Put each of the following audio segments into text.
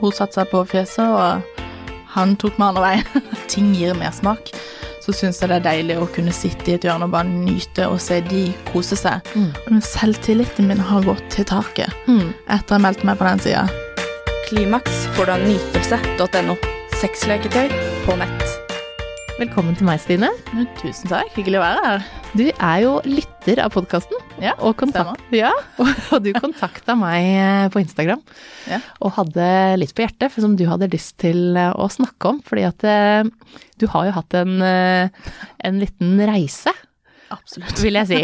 Hun satte seg på fjeset, og han tok meg andre veien. Ting gir mersmak. Så syns jeg det er deilig å kunne sitte i et hjørne og bare nyte og se de kose seg. Men Selvtilliten min har gått til taket etter jeg meldte meg på den sida. Klimaks får du av nytelse.no. Sexleketøy på nett. Velkommen til meg, Stine. Tusen takk, hyggelig å være her. Du er jo lytter av podkasten. Ja, og, kontakt, ja, og, du kontakta meg eh, på Instagram Ja. og hadde litt på hjertet for som du hadde lyst til eh, å snakke om. Fordi at eh, du har jo hatt en, en liten reise, Absolutt. vil jeg si.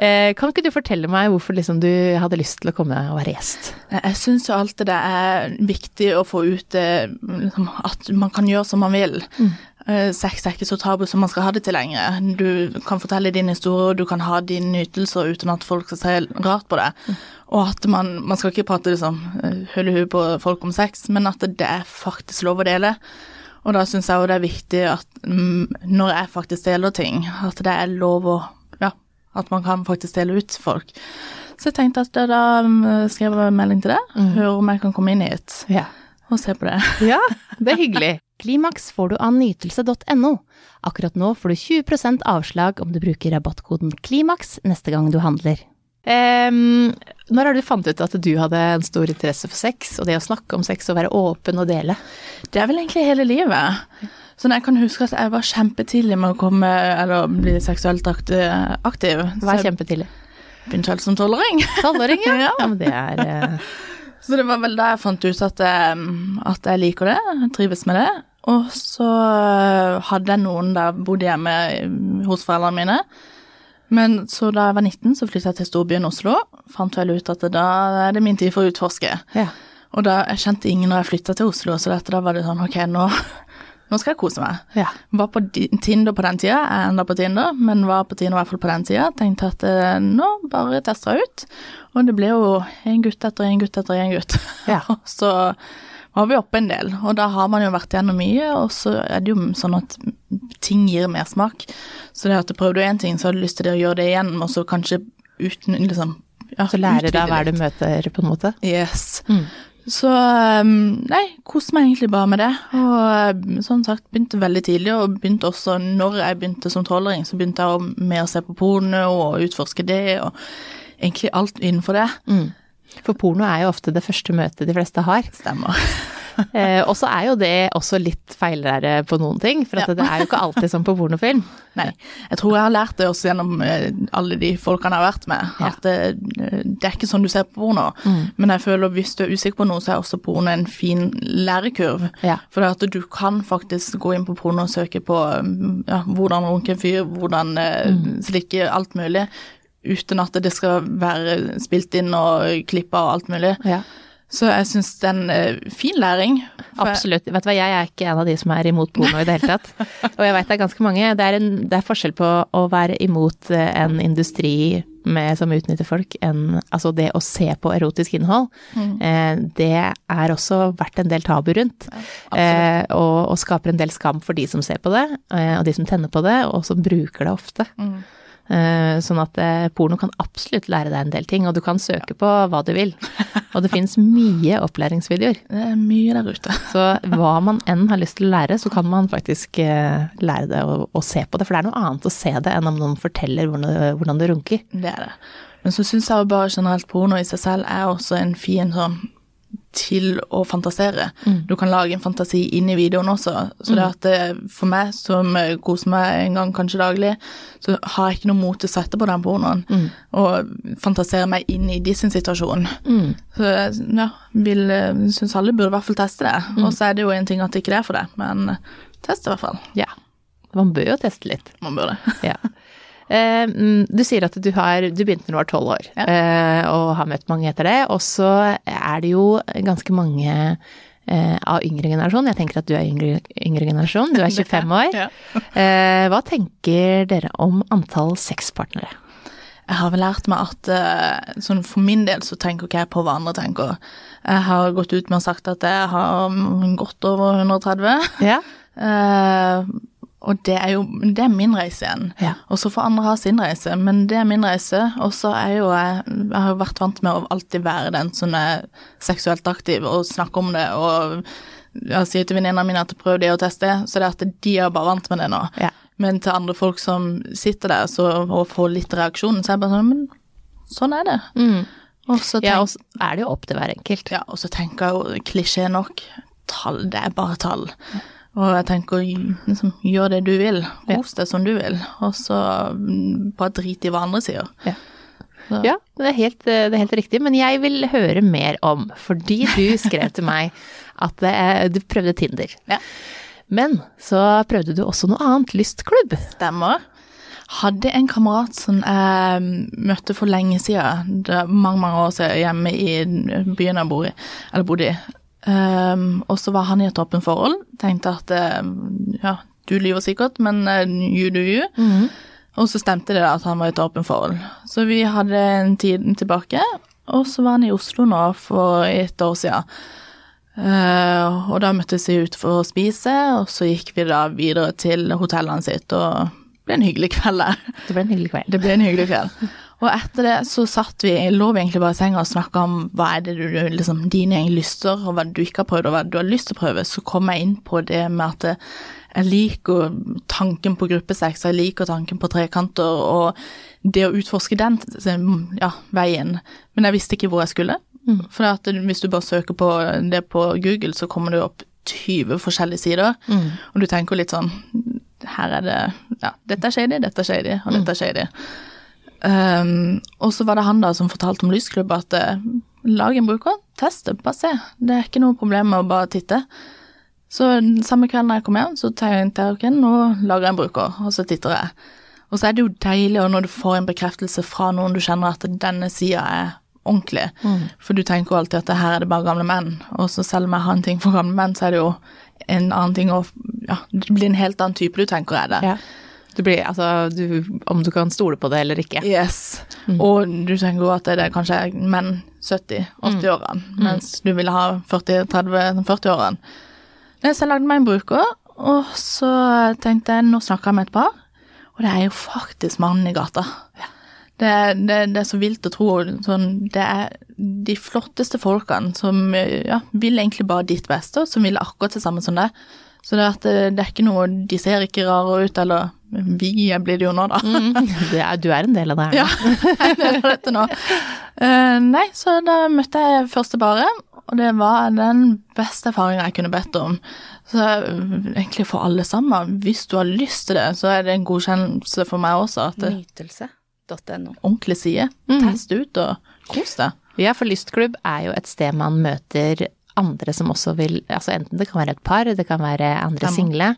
Eh, Kan ikke du fortelle meg hvorfor liksom du hadde lyst til å komme og være gjest? Jeg syns jo alltid det er viktig å få ut det, liksom, at man kan gjøre som man vil. Eh, Sex er ikke så tabu som man skal ha det til lenger. Du kan fortelle din historie, du kan ha dine nytelser uten at folk skal se rart på det. Og at man, man skal ikke prate liksom hull høl i huet på folk om sex, men at det er faktisk lov å dele. Og da syns jeg jo det er viktig at mm, når jeg faktisk deler ting, at det er lov å Ja, at man kan faktisk dele ut folk. Så jeg tenkte at da mm, skrev jeg melding til deg, hør om jeg kan komme inn hit Yeah. og se på det. Ja, det er hyggelig. Klimaks får du av nytelse.no. Akkurat nå får du 20% avslag om du bruker rabattkoden KLIMAKS neste gang du handler. Um, når har du fant ut at du hadde en stor interesse for sex, og det å snakke om sex og være åpen og dele? Det er vel egentlig hele livet. Så jeg kan huske at jeg var kjempetidlig med å komme, eller bli seksuelt aktiv. Hva er kjempetidlig? begynte vel som tolvåring. Tolvåring, ja. Ja. ja. Men det er uh... Så det var vel da jeg fant ut at, at jeg liker det, jeg trives med det. Og så hadde jeg noen der bodde hjemme hos foreldrene mine. Men så da jeg var 19, så flyttet jeg til storbyen Oslo. Fant vel ut at da er det min tid for å utforske. Ja. Og da, jeg kjente ingen når jeg flytta til Oslo, så dette, da var det sånn ok, nå, nå skal jeg kose meg. ja. Var på Tinder på den tida, jeg er enda på Tinder, men var på Tinder i hvert fall på den tida. Tenkte at eh, nå bare tester jeg ut. Og det ble jo en gutt etter en gutt etter en gutt. Ja. Så var vi oppe en del, og da har man jo vært gjennom mye, og så er det jo sånn at ting gir mersmak. Så det at du prøvde én ting, så har du lyst til å gjøre det igjen, og så kanskje uten liksom ja, Så lærer deg hver du møter, på en måte? Yes. Mm. Så um, nei, koste meg egentlig bare med det. Og sånn sagt, begynte veldig tidlig, og begynte også når jeg begynte som tolvåring, så begynte jeg med å se på porno og utforske det, og egentlig alt innenfor det. Mm. For porno er jo ofte det første møtet de fleste har. Stemmer. Eh, og så er jo det også litt feilere på noen ting, for at Ja. det er jo ikke alltid som på pornofilm. Nei. Jeg tror jeg har lært det også gjennom eh, alle de folkene jeg har vært med, Ja. at det, det er ikke sånn du ser på porno. Men jeg føler hvis du er usikker på noe, så er også porno en fin lærekurv. Ja. For at du kan faktisk gå inn på porno og søke på ja, hvordan runke en fyr, hvordan mm. slikke alt mulig, uten at det skal være spilt inn og klippa og alt mulig. Ja. Så jeg syns det er en eh, fin læring. Absolutt. Vet du hva, jeg er ikke en av de som er imot porno i det hele tatt. Og jeg vet det er ganske mange. Det er, en, det er forskjell på å være imot eh, en industri med, som utnytter folk, enn altså det å se på erotisk innhold. Eh, det er også vært en del tabu rundt. eh, og, og skaper en del skam for de som ser på det, eh, og de som tenner på det, og som bruker det ofte. Eh, Sånn at eh, porno kan absolutt lære deg en del ting, og du kan søke på hva du vil. Og det finnes mye opplæringsvideoer. Det er mye der ute. Så hva man enn har lyst til å lære, så kan man faktisk eh, lære det og, og se på det. For det er noe annet å se det enn om noen forteller hvordan, hvordan det runker. Det er det. Men så syns jeg jo bare generelt porno i seg selv er også en fin sånn til å fantasere. Du kan lage en fantasi inn i videoen også. Så det at det, for meg som eh, koser meg en gang kanskje daglig, så har jeg ikke noe mot til å sette på den pornoen og fantasere meg inn i de sin situasjon. Så jeg ja, vil, syns alle burde i hvert fall teste det. Og så er det jo en ting at det ikke er for det, men test det i hvert fall. Ja. Man bør jo teste litt. Man burde. Ja. Eh, mm, du sier at du, har, du begynte når du var tolv år, Ja. eh, og har møtt mange etter det. Og så er det jo ganske mange eh, av yngre generasjon. Jeg tenker at du er yngre, yngre generasjon. Du er 25 år. Ja. Hva tenker dere om antall sexpartnere? Jeg har vel lært meg at sånn for min del så tenker ikke jeg på hva andre tenker. Jeg har gått ut med og sagt at jeg har gått over 130. Ja. Eh, Og det er jo det er min reise igjen. Ja. Og så får andre ha sin reise, men det er min reise. Og så er jo jeg Jeg har jo vært vant med å alltid være den som er seksuelt aktiv og snakke om det og jeg sier til venninnene mine at prøv det og test det, så det er at de er bare vant med det nå. Ja. Men til andre folk som sitter der så, og får litt reaksjon, så er jeg bare sånn Men sånn er det. Og så Ja, og så er det jo opp til hver enkelt. ja, og så tenker jeg jo klisjé nok, tall, det er bare tall. Og jeg tenker liksom, gjør det du vil, kos deg som du vil, og så mm, bare drit i hva andre sier. Ja. Ja, det er, helt, det er helt riktig, men jeg vil høre mer om, fordi du skrev til meg at det du prøvde Tinder. Ja. Men så prøvde du også noe annet, lystklubb. Stemmer. Hadde en kamerat som jeg møtte for lenge siden, mange, mange år siden, hjemme i byen jeg bor i, eller bodde i. Um, og så var han i et åpent forhold. Tenkte at um, ja, du lyver sikkert, men uh, you do you. Og så stemte det da at han var i et åpent forhold. Så vi hadde en tid tilbake, og så var han i Oslo nå for et år siden. Uh, og da møttes vi ut for å spise, og så gikk vi da videre til hotellene sitt, og det ble en hyggelig kveld der. Det ble en hyggelig kveld. Det ble en hyggelig kveld. Og etter det så satt vi, lå vi egentlig bare i senga og snakka om hva er det du, liksom, dine egentlig lyster, og hva du ikke har prøvd, og hva du har lyst til å prøve. Så kom jeg inn på det med at jeg liker tanken på gruppesex, jeg liker tanken på trekanter, og det å utforske den ja, veien. Men jeg visste ikke hvor jeg skulle. For at hvis du bare søker på det på Google, så kommer det opp 20 forskjellige sider, og du tenker litt sånn Her er det Ja, dette er shady, dette er shady, og dette er shady. Um, og så var det han da som fortalte om lysklubb at eh, lag en bruker, test det, bare se. Det er ikke noe problem med å bare titte. Så samme samme kvelden jeg kom hjem, så tar jeg ok, og lager en bruker, og så titter jeg. Og så er det jo deilig når du får en bekreftelse fra noen du kjenner at denne sida er ordentlig. For du tenker jo alltid at her er det bare gamle menn, og så selv om jeg har en ting for gamle menn, så er det jo en annen ting å Ja, det blir en helt annen type du tenker er det. Ja. Du blir, altså, du, om du kan stole på det eller ikke. Yes. Og du tenker jo at det er kanskje menn 70-80-årene, mens du ville ha 40-30-40-årene. Så jeg lagde meg en bruker, og så tenkte jeg nå snakker jeg med et par, og det er jo faktisk mannen i gata. Det, det, det er så vilt å tro. Sånn, det er de flotteste folkene som ja, vil egentlig bare ditt beste, og som vil akkurat det samme som deg. Så det, det, det er ikke noe De ser ikke rare ut, eller vi blir det jo nå, da. Det er, du er en del av det her. Ja, jeg er del av dette nå. Uh, nei, så da møtte jeg første paret, og det var den beste erfaringen jeg kunne bedt om. Så eh, egentlig for alle sammen, hvis du har lyst til det, så er det en godkjennelse for meg også er Nytelse.no. ordentlig side. Test ut og kos deg. Ja, for lystklubb er jo et sted man møter andre som også vil Altså enten det kan være et par, det kan være andre single,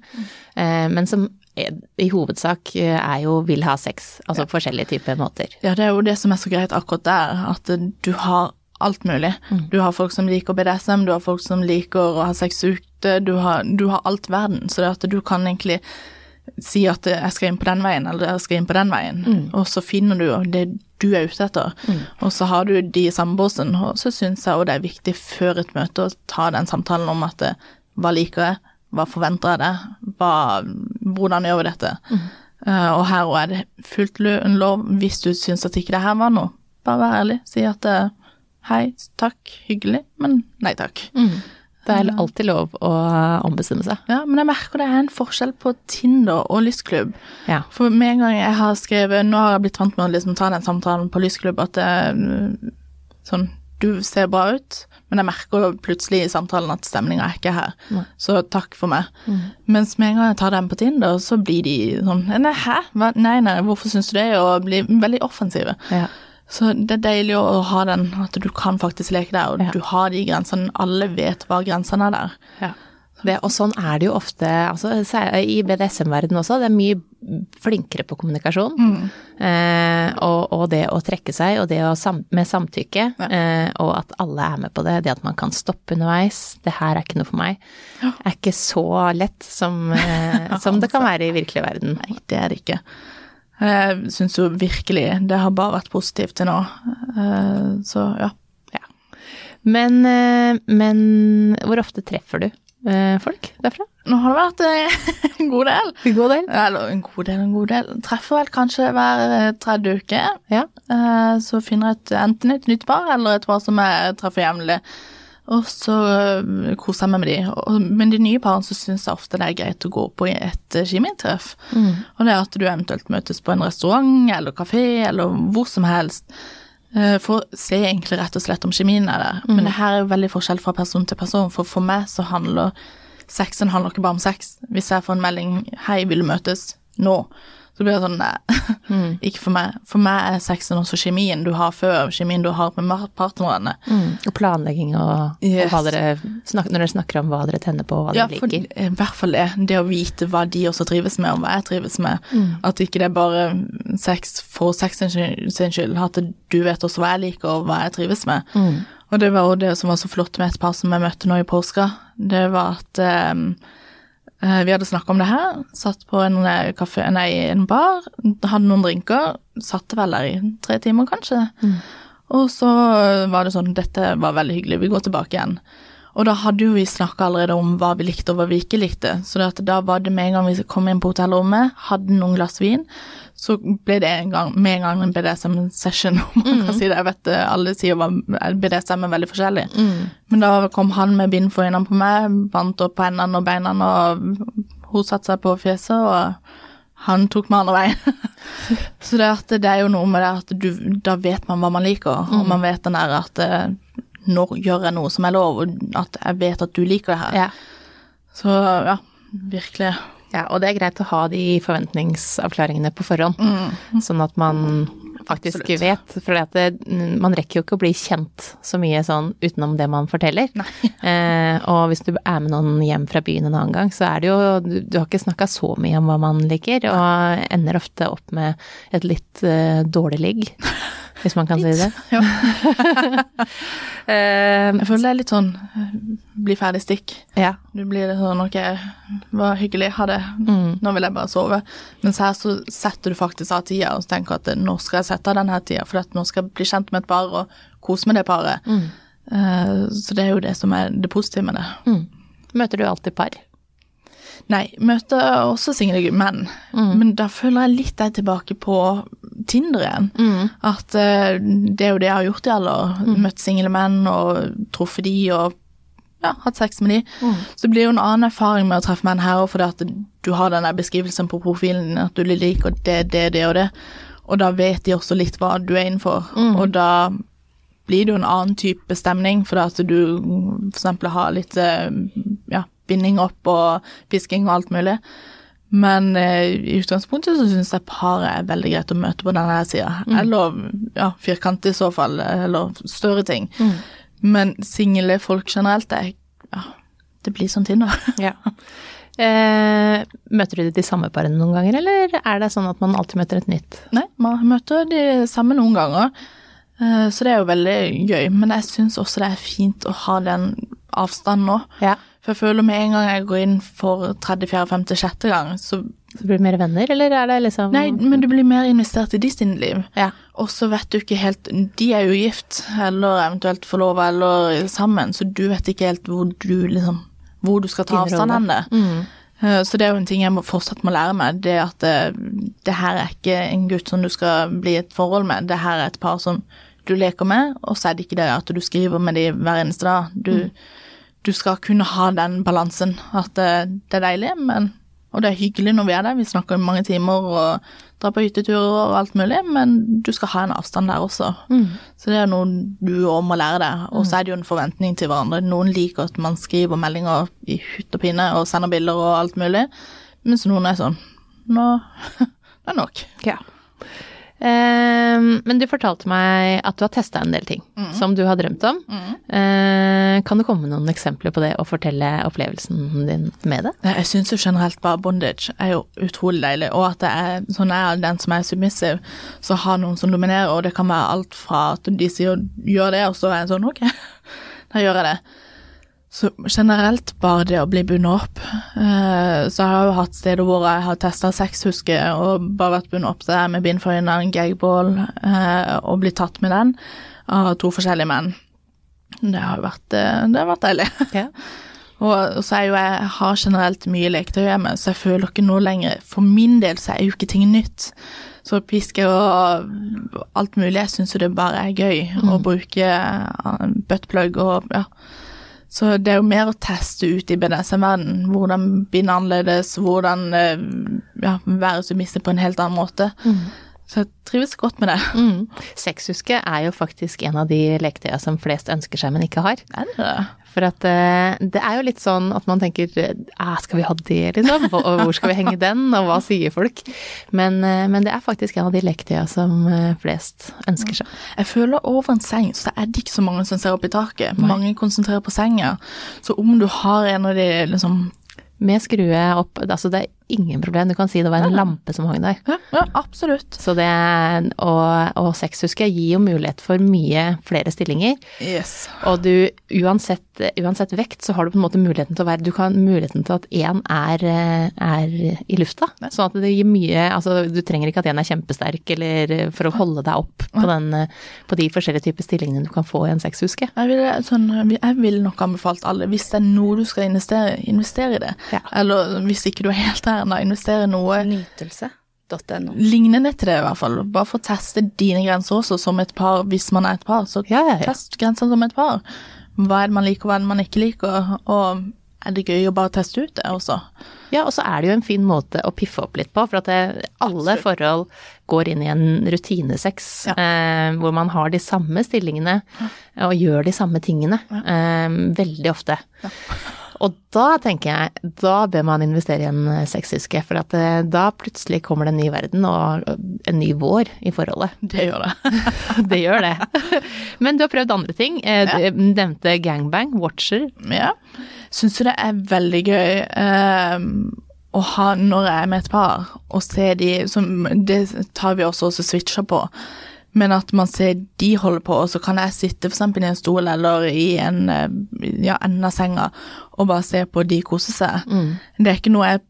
eh, men som i hovedsak eh, er jo vil ha sex. Altså forskjellige typer måter. Ja, det er jo det som er så greit akkurat der, at du har alt mulig. Du har folk som liker BDSM, du har folk som liker å ha sex ute, du har, du har alt verden. Så det at du kan egentlig si at jeg skal inn på den veien, eller jeg skal inn på den veien, og så finner du det du er ute etter. Og så har du de i samme og så syns jeg også det er viktig før et møte å ta den samtalen om at eh, hva liker jeg, hva forventer jeg det, hva, hvordan gjør vi dette? Eh, og her òg er det fullt lov, hvis du syns at ikke det her var noe, bare vær ærlig. Si at eh, hei, takk, hyggelig, men nei takk. Det er alltid lov å ombestemme seg. Ja, men jeg merker det er en forskjell på Tinder og lysklubb. Ja. For med en gang jeg har skrevet Nå har jeg blitt vant med å liksom ta den samtalen på lysklubb at det sånn Du ser bra ut, men jeg merker jo plutselig i samtalen at stemninga er ikke her. Så takk for meg. Mens med en gang jeg tar den på Tinder, så blir de sånn Nei, hæ? Hva? Nei, nei, hvorfor syns du det? Og blir veldig offensive. Ja. Så det er deilig å ha den, at du kan faktisk leke der, og Ja. du har de grensene. Alle vet hva grensene er der. Ja. Det, og sånn er det jo ofte altså, i BDSM-verdenen også. Det er mye flinkere på kommunikasjon. Eh, og, og det å trekke seg, og det å sam, med samtykke, eh, og at alle er med på det. Det at man kan stoppe underveis. Det her er ikke noe for meg. Er ikke så lett som, eh, som det kan være i virkelig verden. Nei, det er det ikke. Jeg syns jo virkelig det har bare vært positivt til nå. Eh, Så ja. Men, eh, men hvor ofte treffer du? Eh, folk derfra? Nå har det vært eh, en god del. En god del. Eller en god del, en god del. Treffer vel kanskje hver eh, tredje uke. Ja. Eh, Så finner jeg enten et nytt par eller et par som jeg treffer jevnlig. Og så koser jeg meg med de. Men de nye parene så syns jeg ofte det er greit å gå på et eh, Mm. Og det er at du eventuelt møtes på en restaurant eller kafé eller hvor som helst. Eh, For å se egentlig rett og slett om kjemien er der. Men det her er jo veldig forskjell fra person til person. For for meg så handler sexen handler ikke bare om sex. Hvis jeg får en melding 'hei, vil du møtes nå', så blir det sånn nei, ikke for meg. For meg er sexen også kjemien du har før, kjemien du har med partnerne. Mm. Og planlegging og, og hva dere snak, når dere snakker om hva dere tenner på og hva Ja, dere for Ja, i hvert fall det. Det å vite hva de også trives med, og hva jeg trives med. Mm. At ikke det er bare sex for sex sin skyld. At du vet også hva jeg liker, og hva jeg trives med. Mm. Og det var jo det som var så flott med et par som jeg møtte nå i påska. Det var at um, eh, vi hadde snakka om det her. Satt på en eh, kafé, nei, en bar, hadde noen drinker. Satt vel der i tre timer, kanskje. Og så var det sånn Dette var veldig hyggelig, vi går tilbake igjen. Og da hadde jo vi snakka allerede om hva vi likte og hva vi ikke likte. Så da var det med en gang vi kom inn på hotellrommet, hadde noen glass vin, så ble det en gang, med en gang en BDSM-session, om man kan si det. Jeg vet eh, alle sier hva BDSM er veldig forskjellig. Men da kom han med bind for øynene på meg, bandt opp på hendene og beina, og hun satte seg på fjeset, og han tok meg andre veien. Så det, at det er jo noe med det at du, da vet man hva man liker, og man vet den der at eh, nå gjør jeg noe som er lov, og at jeg vet at du liker det her. Ja. Så ja, virkelig. Ja, og det er greit å ha de forventningsavklaringene på forhånd, sånn at man faktisk Absolutt. vet. For at det, man rekker jo ikke å bli kjent så mye sånn utenom det man forteller. Eh, og hvis du er med noen hjem fra byen en annen gang, så er det jo Du, du har ikke snakka så mye om hva man liker, og ender ofte opp med et litt eh, dårlig ligg. Hvis man kan si det. Ja. Eh, Jeg føler det er litt sånn eh, bli ferdig stikk. ja. Du blir det sånn ok, var hyggelig, ha det, Mm. nå vil jeg bare sove. Mens her så setter du faktisk av tida og tenker at eh, nå skal jeg sette av denne tida, for nå skal jeg bli kjent med et par og kose med det paret. Mm. Så det er jo det som er det positive med det. Møter du alltid par? Nei, møter også single menn, men da føler jeg litt deg tilbake på Tinder igjen. At uh, det er jo det jeg har gjort i alle år. Møtt single menn og truffet de og ja, hatt sex med de. Så det blir jo en annen erfaring med å treffe menn her òg, fordi at du har den beskrivelsen på profilen at du liker det, det, det og det. Og da vet de også litt hva du er innenfor, og da blir det jo en annen type stemning, fordi at du eksempel har litt eh, ja, binding opp og pisking og alt mulig. Men eh, i utgangspunktet så syns jeg paret er veldig greit å møte på denne sida. Eller ja, firkant i så fall, eller større ting. Men single folk generelt, det, ja, det blir sånn Tinder. Ja. Eh, møter du de samme parene noen ganger, eller er det sånn at man alltid møter et nytt? Nei, man møter de samme noen ganger, eh, så det er jo veldig gøy. Men jeg syns også det er fint å ha den avstanden nå. Ja. For jeg føler med en gang jeg går inn for tredje, fjerde, femte, sjette gang, så Så blir det mer venner, eller er det liksom Nei, men du blir mer investert i de sine liv. Ja. Og så vet du ikke helt De er jo gift, eller eventuelt forlova, eller sammen, så du vet ikke helt hvor du liksom Hvor du skal ta avstand hen. Mm. Så det er jo en ting jeg må, fortsatt må lære meg, det at det, det her er ikke en gutt som du skal bli et forhold med, det her er et par som du leker med, og så er det ikke det at du skriver med de hver eneste dag. Du, du skal kunne ha den balansen, at det, det er deilig, men og det er hyggelig når vi er der, vi snakker i mange timer og drar på hytteturer og alt mulig, men du skal ha en avstand der også. Så det er noe du òg må lære deg. Og så er det jo en forventning til hverandre. Noen liker at man skriver meldinger i hytt og pinne og sender bilder og alt mulig, mens noen er sånn Nå det er nok. Ja. Ehm, men du fortalte meg at du har testa en del ting som du har drømt om. Mm. kan du komme med noen eksempler på det og fortelle opplevelsen din med det? Jeg syns jo generelt bare bondage er jo utrolig deilig, og at det er sånn er den som er submissive, så har noen som dominerer, og det kan være alt fra at de sier gjør det, og så er jeg sånn ok, da gjør jeg det. Så generelt bare det å bli bundet opp. Så så har jeg jo hatt steder hvor jeg har testa sex, husker jeg, og bare vært bundet opp der med bind for øynene, en gagball, eh, og blitt tatt med den av to forskjellige menn. Det har jo vært, eh, det har vært deilig. Okay. Og, så er jo jeg, har generelt mye leketøy hjemme, så jeg føler ikke noe lenger For min del så er jo ikke ting nytt. Så piske og alt mulig, jeg syns jo det bare er gøy å bruke buttplug og ja. Så det er jo mer å teste ut i BDSM-verdenen. Hvordan binde annerledes, hvordan uh, ja, være submissiv på en helt annen måte. Så jeg trives godt med det. Mm. Sexhuske er jo faktisk en av de leketøya som flest ønsker seg, men ikke har. Det Er det? For at eh, det er jo litt sånn at man tenker ah, skal vi ha det, liksom? Og hvor skal vi henge den, og hva sier folk? Men, eh, men det er faktisk en av de leketøya som eh, flest ønsker seg. Jeg føler over en seng, så er det ikke så mange som ser opp i taket. Mange konsentrerer på senga. Så om du har en av de liksom Med skrue opp, altså det er ingen problem. Du kan si det var en lampe som hang der. Ja, ja absolutt. Så det, og, og sexhuske gir jo mulighet for mye flere stillinger. Yes. Og du, uansett, uansett vekt, så har du på en måte muligheten til å være Du kan muligheten til at én er, eh, er i lufta. Sånn at det gir mye Altså, du trenger ikke at én er kjempesterk eller for å holde deg opp på, den, på de forskjellige typer stillingene du kan få i en sexhuske. Jeg ville sånn, vil nok anbefalt alle, hvis det er noe du skal investere, investere i det. Ja. Eller hvis ikke du er helt der ennå, investere i noe Nytelse.no. lignende til det, i hvert fall. Bare for å teste dine grenser også, som et par, hvis man er et par. Så Ja, ja, ja. test grensene som et par. Hva er det man liker, og hva er det man ikke liker, og er det gøy å bare teste ut det også? Ja, og så er det jo en fin måte å piffe opp litt på, for at det, alle Absolutt. forhold går inn i en rutinesex, Ja. eh, hvor man har de samme stillingene og gjør de samme tingene eh, veldig ofte. Og da tenker jeg, da bør man investere i en eh, sexhuske, for at eh, da plutselig kommer det en ny verden og en ny vår i forholdet. Det gjør det. Det gjør det. Men du har prøvd andre ting. Du Du nevnte gangbang, watcher. Ja. Syns du det er veldig gøy Um å ha når jeg er med et par, og se de som Det tar vi også og switcher på. Men at man ser de holder på, og så kan jeg sitte f.eks. i en stol eller i en eh, ja, enden av senga og bare se på de kose seg. Det er ikke noe jeg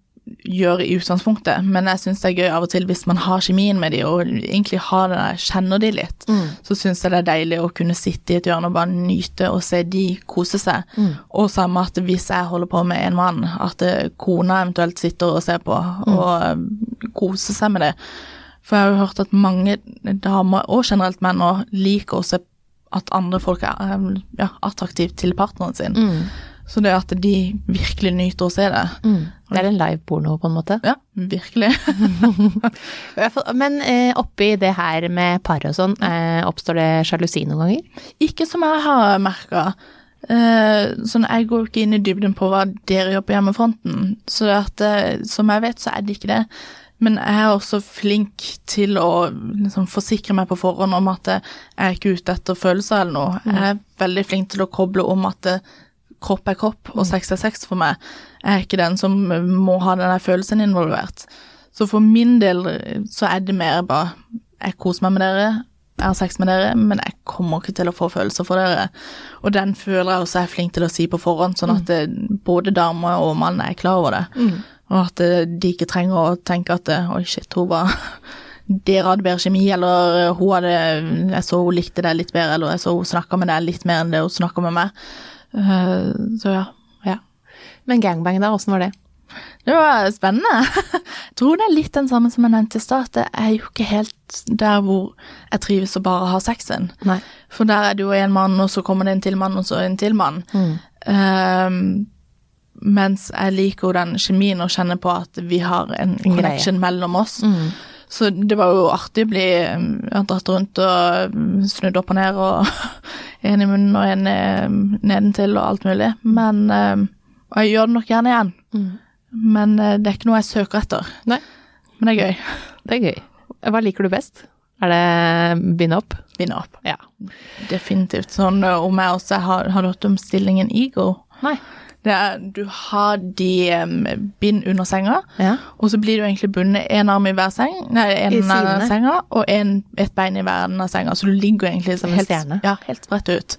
gjør i utgangspunktet, men jeg syns det er gøy av og til hvis man har kjemien med de, og egentlig har det der, kjenner de litt, så syns jeg det er deilig å kunne sitte i et hjørne og bare nyte og se de kose seg. Og samme at hvis jeg holder på med en mann, at eh, kona eventuelt sitter og ser på og eh, koser seg med det. For jeg har jo hørt at mange damer, og generelt menn, òg, liker å se at andre folk er eh, ja, attraktive til partneren sin. Så det at de virkelig nyter å se det. Det er en live porno, på en måte. Ja, virkelig. Men eh, oppi det her med par og sånn, eh, oppstår det sjalusi noen ganger? Ikke som jeg har merka. Eh, sånn, jeg går ikke inn i dybden på hva dere gjør på hjemmefronten, så at, eh, som jeg vet, så er det ikke det. Men jeg er også flink til å liksom, forsikre meg på forhånd om at jeg er ikke ute etter følelser eller noe. Jeg er veldig flink til å koble om at det, kropp er kropp, og sex er sex for meg. Jeg er ikke den som må ha den følelsen involvert. Så for min del så er det mer bare jeg koser meg med dere, jeg har sex med dere, men jeg kommer ikke til å få følelser for dere. Og den føler jeg også er flink til å si på forhånd, sånn at det, både dame og mann er klar over det. Og at eh, de ikke trenger å tenke at eh, oi, shit, hun var Dere hadde bedre kjemi, eller eh, hun hadde Jeg så hun likte deg litt bedre, eller jeg så hun snakka med deg litt mer enn det hun snakka med meg. Så ja. Ja. Men gangbang, da, åssen var det? Det var spennende. Jeg tror det er litt den samme som jeg nevnte i stad. at Det er jo ikke helt der hvor jeg trives å bare ha sexen. Nei. For der er det jo en mann, og så kommer det en til mann, og så en til mann. Ehm, mens jeg liker jo den kjemien og kjenner på at vi har en connection mellom oss. Så det var jo artig å bli um, dratt rundt og um, snudd opp og ned, og en i munnen og en um, nedentil og alt mulig. Men Og jeg gjør det nok gjerne igjen. Men uh, det er ikke noe jeg søker etter. Nei. Men det er gøy. Det er gøy. Hva liker du best? Er det bind opp? Binde opp. Ja. Definitivt. Sånn om jeg også har, har hørt om stillingen ego. Nei. Det er, du har de um, bind under senga, Ja. og så blir du egentlig bundet en arm i hver seng, nei, en I av senga, og en, et bein i hver ende av senga, så du ligger egentlig Som helt. Ja, helt spredt ut.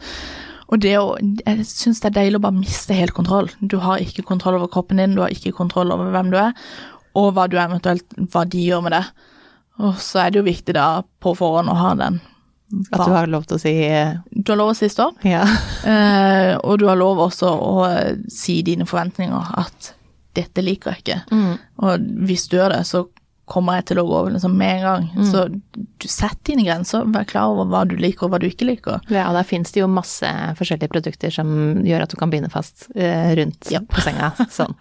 Og det å, jeg syns det er deilig å bare miste helt kontroll. Du har ikke kontroll over kroppen din, du har ikke kontroll over hvem du er, og hva du eventuelt, hva de gjør med det. Og så er det jo viktig da på forhånd å ha den At du har lov til å si eh, Du har lov å si stopp, ja. eh, og du har lov også å eh, si dine forventninger. At 'dette liker jeg ikke'. Mm. Og hvis du gjør det, så kommer jeg til å gå over liksom med en gang. Mm. Så du setter dine grenser, vær klar over hva du liker og hva du ikke liker. Ja, og der finnes det jo masse forskjellige produkter som gjør at du kan binde fast eh, rundt på senga. Sånn.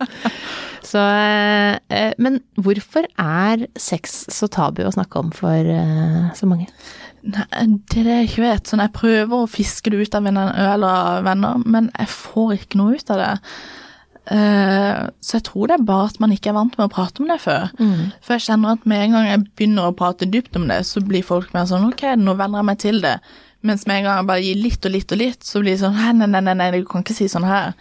Så, eh, men hvorfor er sex så tabu å snakke om for eh, så mange? Nei, det er det jeg ikke vet. Sånn, jeg prøver å fiske det ut av venner, eller venner, men jeg får ikke noe ut av det. Uh, så jeg tror det er bare at man ikke er vant med å prate om det før. For jeg kjenner at med en gang jeg begynner å prate dypt om det, så blir folk mer sånn ok, nå venner jeg meg til det. Mens med en gang jeg bare gir litt og litt og litt, så blir det sånn nei, nei, nei, nei, du kan ikke si sånn her.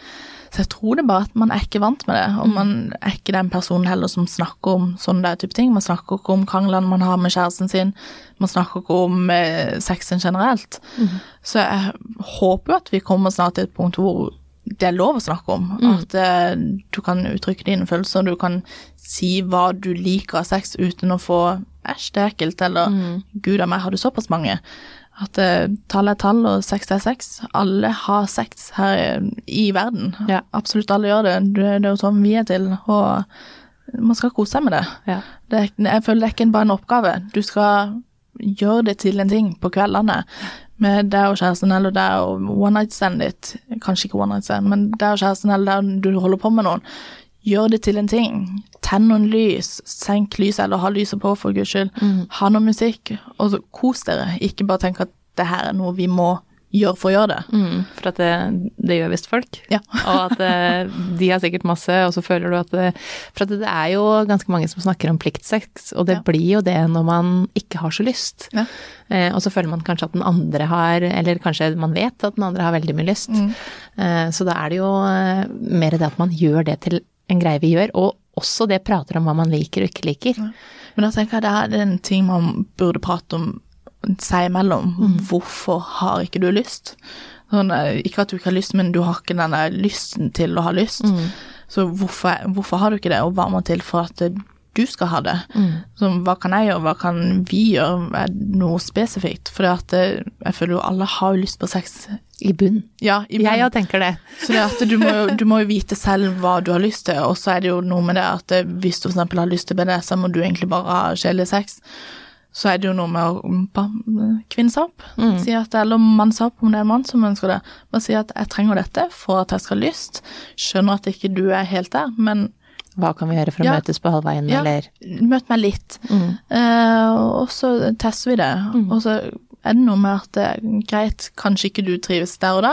Så jeg tror det er bare at man er ikke vant med det, og man er ikke den personen heller som snakker om sånne type ting. Man snakker ikke om kranglene man har med kjæresten sin, man snakker ikke om eh, sexen generelt. Så jeg håper jo at vi kommer snart til et punkt hvor det er lov å snakke om. At eh, du kan uttrykke dine følelser, du kan si hva du liker av sex uten å få æsj, det er ekkelt, eller gud a meg, har du såpass mange? At uh, tall er tall, og sex er sex. Alle har sex her i verden. Ja. Absolutt alle gjør det. Det, det er jo sånn vi er til. Og man skal kose seg med det. Ja. det jeg føler det er ikke bare en oppgave. Du skal gjøre det til en ting på kveldene. Med deg og kjæresten, eller deg og one night stand ditt. Kanskje ikke one night stand, men deg og kjæresten, eller der du holder på med noen. Gjør det til en ting. Tenn noen lys. Senk lyset, eller ha lyset på, for guds skyld. Ha noe musikk, og så kos dere. Ikke bare tenk at det her er noe vi må gjøre for å gjøre det. Mm, for at det, det gjør visst folk. Ja. og at eh, de har sikkert masse, og så føler du at det, For at det er jo ganske mange som snakker om pliktsex, og det Ja. blir jo det når man ikke har så lyst. Ja. Eh, og så føler man kanskje at den andre har, eller kanskje man vet at den andre har veldig mye lyst. Eh, så da er det jo eh, mer det at man gjør det til en greie vi gjør, og også det prater om hva man liker og ikke liker. Men da tenker jeg det er en ting man burde prate om seg imellom. Hvorfor har ikke du lyst? Sånn, eh, ikke at du ikke har lyst, men du har ikke den der lysten til å ha lyst. Så hvorfor, hvorfor har du ikke det, og hva må til for at eh, du skal ha det? Så hva kan jeg gjøre, hva kan vi gjøre, noe spesifikt? For jeg føler jo alle har lyst på sex. I bunn. Ja, i Jeg bunn. òg tenker det. Så det at du må, jo, du må jo vite selv hva du har lyst til, og så er det jo noe med det at hvis du eksempel har lyst til BDSM, og du egentlig bare har kjedelig sex, så er det jo noe med å kvinne seg opp. Si at, eller mann seg opp, om det er en mann som ønsker det. Bare si at jeg trenger dette for at jeg skal ha lyst. Skjønner at ikke du er helt der, men Hva kan vi gjøre for å Ja. møtes på halvveien, Ja. eller møt meg litt. Eh, og så tester vi det. Og så er det noe med at det er greit, kanskje ikke du trives der og da,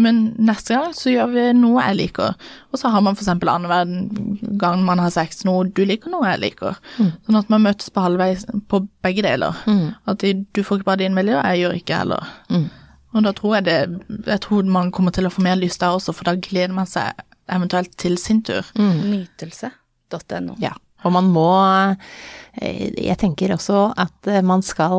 men neste gang så gjør vi noe jeg liker. Og så har man eksempel annenhver gang man har sex, noe du liker, noe jeg liker. Sånn at man møtes på halvveis på begge deler. At du får ikke bare din vilje, og jeg gjør ikke heller. Og da tror jeg det Jeg tror man kommer til å få mer lyst der også, for da gleder man seg eventuelt til sin tur. Nytelse.no. Ja. Og man må eh, Jeg tenker også at eh, man skal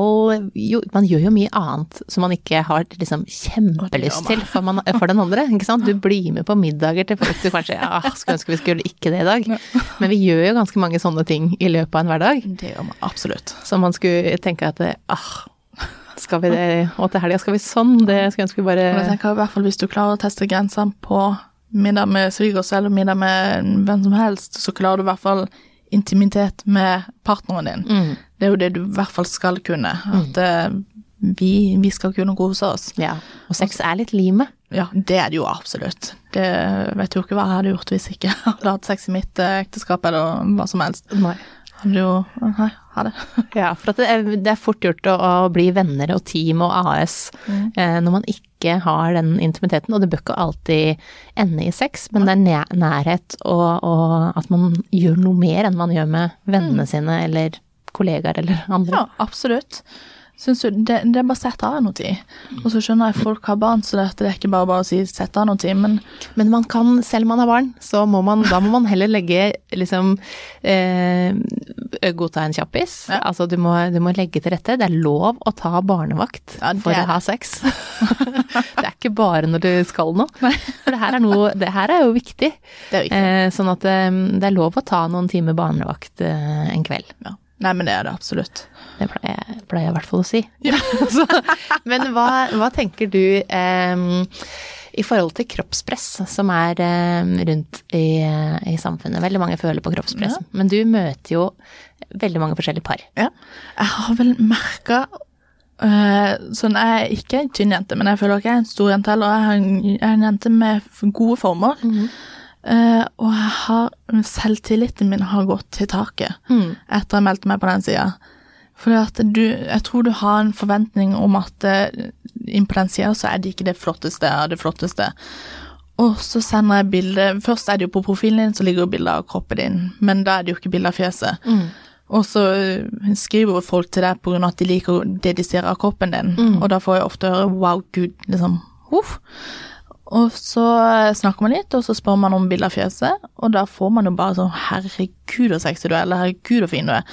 jo Man gjør jo mye annet som man ikke har liksom kjempelyst til for, man, for den andre, ikke sant. Du blir med på middager til folk du kanskje ja, skulle ønske vi skulle ikke det i dag. Men vi gjør jo ganske mange sånne ting i løpet av en hverdag. Det gjør man absolutt. Så man skulle tenke at eh, ah, skal vi det, og til helga skal vi sånn, det skulle jeg ønske vi bare jeg tenker i hvert fall hvis du klarer å teste grensene på middag med svigers eller middag med hvem som helst, så klarer du i hvert fall intimitet med partneren din. Mm. Det er jo det du i hvert fall skal kunne. At mm. vi, vi skal kunne kose oss. Ja. Og sex er litt limet. Ja, det er det jo absolutt. Det vet jo ikke hva jeg hadde gjort hvis jeg ikke hadde hatt sex i mitt eh, ekteskap eller hva som helst. Nei. Hadde jo Nei, ha det. Ja, for at det, er, det er fort gjort å, å bli venner og team og AS eh, når man ikke har den intimiteten, og det bør ikke alltid ende i sex, men det er nærhet og, og at man gjør noe mer enn man gjør med vennene sine eller kollegaer eller andre. Ja, absolutt. Syns du, det, det er bare å sette av noe tid. Og så skjønner jeg at folk har barn, så det, det er ikke bare bare å si sette av noe tid, men Men man kan, selv om man har barn, så må man, da må man heller legge liksom eh, Godta en kjappis. Ja. Altså du må, du må legge til rette. Det er lov å ta barnevakt Ja, for å ha sex. det er ikke bare når du skal noe. For det her er, noe, det her er jo viktig. det er viktig. Eh, sånn at eh, det er lov å ta noen timer barnevakt eh, en kveld. Ja. Nei, men det er det absolutt. Det pleier jeg, pleier jeg i hvert fall å si. Så, men hva, hva tenker du em, i forhold til kroppspress som er em, rundt i, i samfunnet? Veldig mange føler på kroppspress, Ja. men du møter jo veldig mange forskjellige par. Ja. Jeg har vel merka Sånn, jeg er ikke en tynn jente, men jeg føler ikke jeg er en stor jente heller. Jeg er en, jeg er en jente med gode former. Eh, og jeg har selvtilliten min har gått til taket etter jeg meldte meg på den sida. For jeg tror du har en forventning om at uh, inn på den sida så er det ikke det flotteste av det flotteste. Og så sender jeg bilde Først er det jo på profilen din, så ligger jo bilde av kroppen din, men da er det jo ikke bilde av fjeset. Og så eh, skriver folk til deg pga. at de liker det de ser av kroppen din, og da får jeg ofte høre 'wow, gud', liksom. Huff. Og så eh, snakker man litt, og så spør man om bilde av fjeset, og da får man jo bare sånn 'herregud, så sexy du er', eller 'herregud, så fin du er'.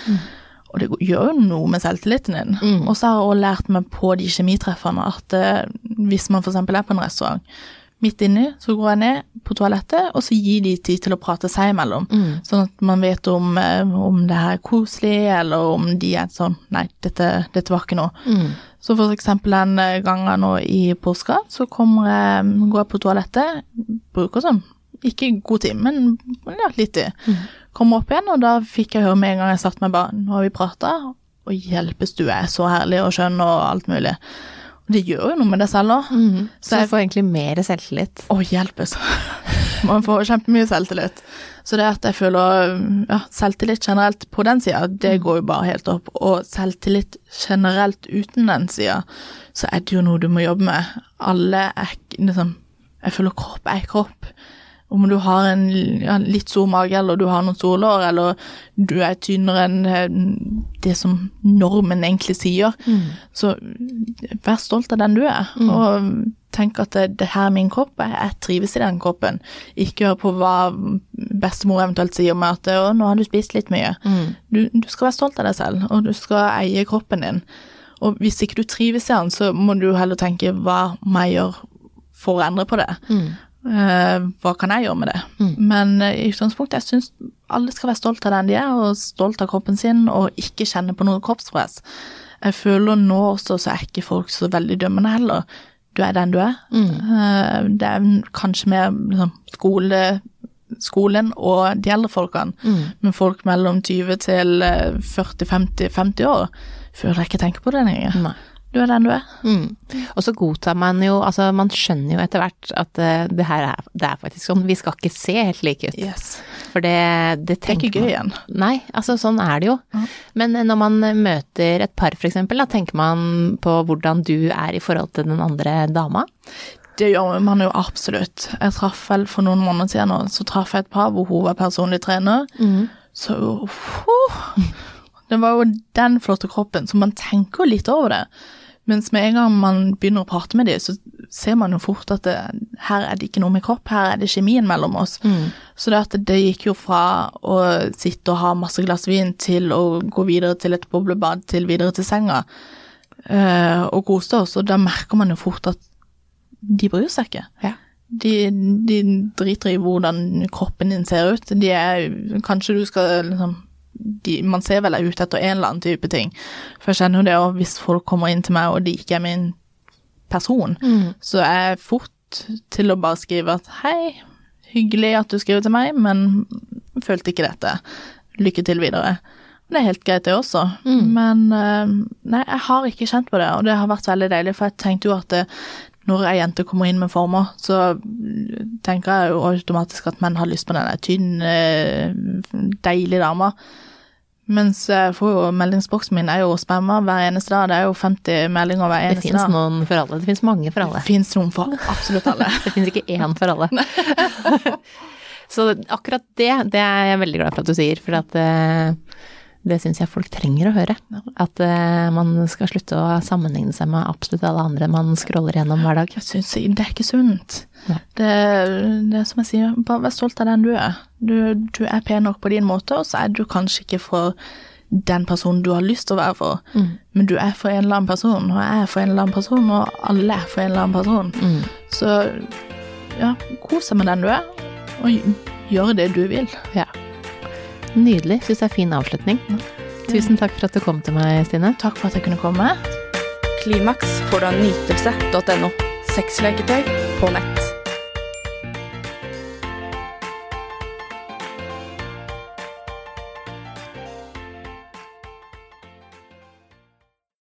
Og det gjør jo noe med selvtilliten din. Og så har jeg også lært meg på de kjemitreffene at eh, hvis man f.eks. er på en restaurant, midt inni så går jeg ned på toalettet, og så gir de tid til å prate seg imellom. Sånn at man vet om, eh, om det her er koselig, eller om de er sånn Nei, dette, dette var ikke noe. Så for eksempel en eh, gang nå i påska, så kommer jeg, går jeg på toalettet, bruker sånn ikke god tid, men ja, litt tid. Kommer opp igjen, og da fikk jeg høre med en gang jeg satt meg bare Nå har vi prata, og hjelpes du er så herlig og skjønn og alt mulig. Det gjør jo noe med deg selv òg. Så du får egentlig mer selvtillit. Å, hjelpes. Man får kjempemye selvtillit. Så det at jeg føler ja, selvtillit generelt på den sida, det går jo bare helt opp. Og selvtillit generelt uten den sida, så er det jo noe du må jobbe med. Alle er liksom Jeg føler kropp er kropp. Om du har en ja, litt stor mage, eller du har noen solår, lår, eller du er tynnere enn eh, det som normen egentlig sier, så vær stolt av den du er. Og tenk at det, det her er min kropp, jeg, jeg trives i den kroppen. Ikke hør på hva bestemor eventuelt sier om at å, nå har du spist litt mye. Du, du skal være stolt av deg selv, og du skal eie kroppen din. Og hvis ikke du trives i den, så må du heller tenke hva må jeg gjøre for å endre på det. Eh, hva kan jeg gjøre med det? Men eh, i utgangspunktet, jeg syns alle skal være stolt av den de er, og stolt av kroppen sin, og ikke kjenne på noe kroppspress. Jeg føler nå også så er ikke folk så veldig dømmende heller. Du er den du er. Eh, det er kanskje mer liksom, skole, skolen og de eldre folkene, men folk mellom 20 til eh, 40-50-50 år føler jeg ikke tenker på det lenger. Nei. Du er den du er. Mm. Og så godtar man jo, altså man skjønner jo etter hvert at uh, det her er, det er faktisk sånn, vi skal ikke se helt like ut. Yes. For det, det Det er ikke gøy igjen. Nei, altså sånn er det jo. Men når man møter et par eksempel, da tenker man på hvordan du er i forhold til den andre dama. Det gjør man jo absolutt. Jeg traff vel for noen måneder siden nå, så traff jeg et par hvor hun var personlig trener. Så uh, Det var jo den flotte kroppen, så man tenker jo litt over det. Mens med en gang man begynner å prate med dem, så ser man jo fort at det, her er det ikke noe med kropp, her er det kjemien mellom oss. Så det, at det gikk jo fra å sitte og ha masse glass vin til å gå videre til et boblebad, til videre til senga, øh, og kose oss. Og da merker man jo fort at de bryr seg ikke. Ja. De, de driter i hvordan kroppen din ser ut. De er Kanskje du skal liksom de, Man ser vel ut etter en eller annen type ting. For jeg kjenner jo det òg, hvis folk kommer inn til meg og de ikke er min person, så er jeg fort til å bare skrive at hei, hyggelig at du skriver til meg, men følte ikke dette. Lykke til videre. Det er helt greit, det også. Men eh, nei, jeg har ikke kjent på det, og det har vært veldig deilig, for jeg tenkte jo at det, når ei jente kommer inn med former, så tenker jeg jo automatisk at menn har lyst på den tynne, deilige dama. Mens får jo meldingsboksen min er jo spamma hver eneste dag. Det er jo 50 meldinger hver Det eneste fins dag. noen for alle, det fins mange for alle. Det fins noen for absolutt alle. Det fins ikke én for alle. Så akkurat det, det er jeg veldig glad for at du sier, for at eh, det syns jeg folk trenger å høre. At uh, man skal slutte å sammenligne seg med absolutt alle andre man scroller gjennom hver dag. Jeg syns det er ikke sunt. Det, det er som jeg sier, bare vær stolt av den du er. Du, du er pen nok på din måte, og så er du kanskje ikke for den personen du har lyst til å være for, men du er for en eller annen person, og jeg er for en eller annen person, og alle er for en eller annen person. Så ja, kos deg med den du er, og gjør det du vil. Ja. Nydelig. Syns det er fin avslutning. Tusen takk for at du kom til meg, Stine. Takk for at jeg kunne komme. Klimaks får du av nytelse.no. Sexleketøy på nett.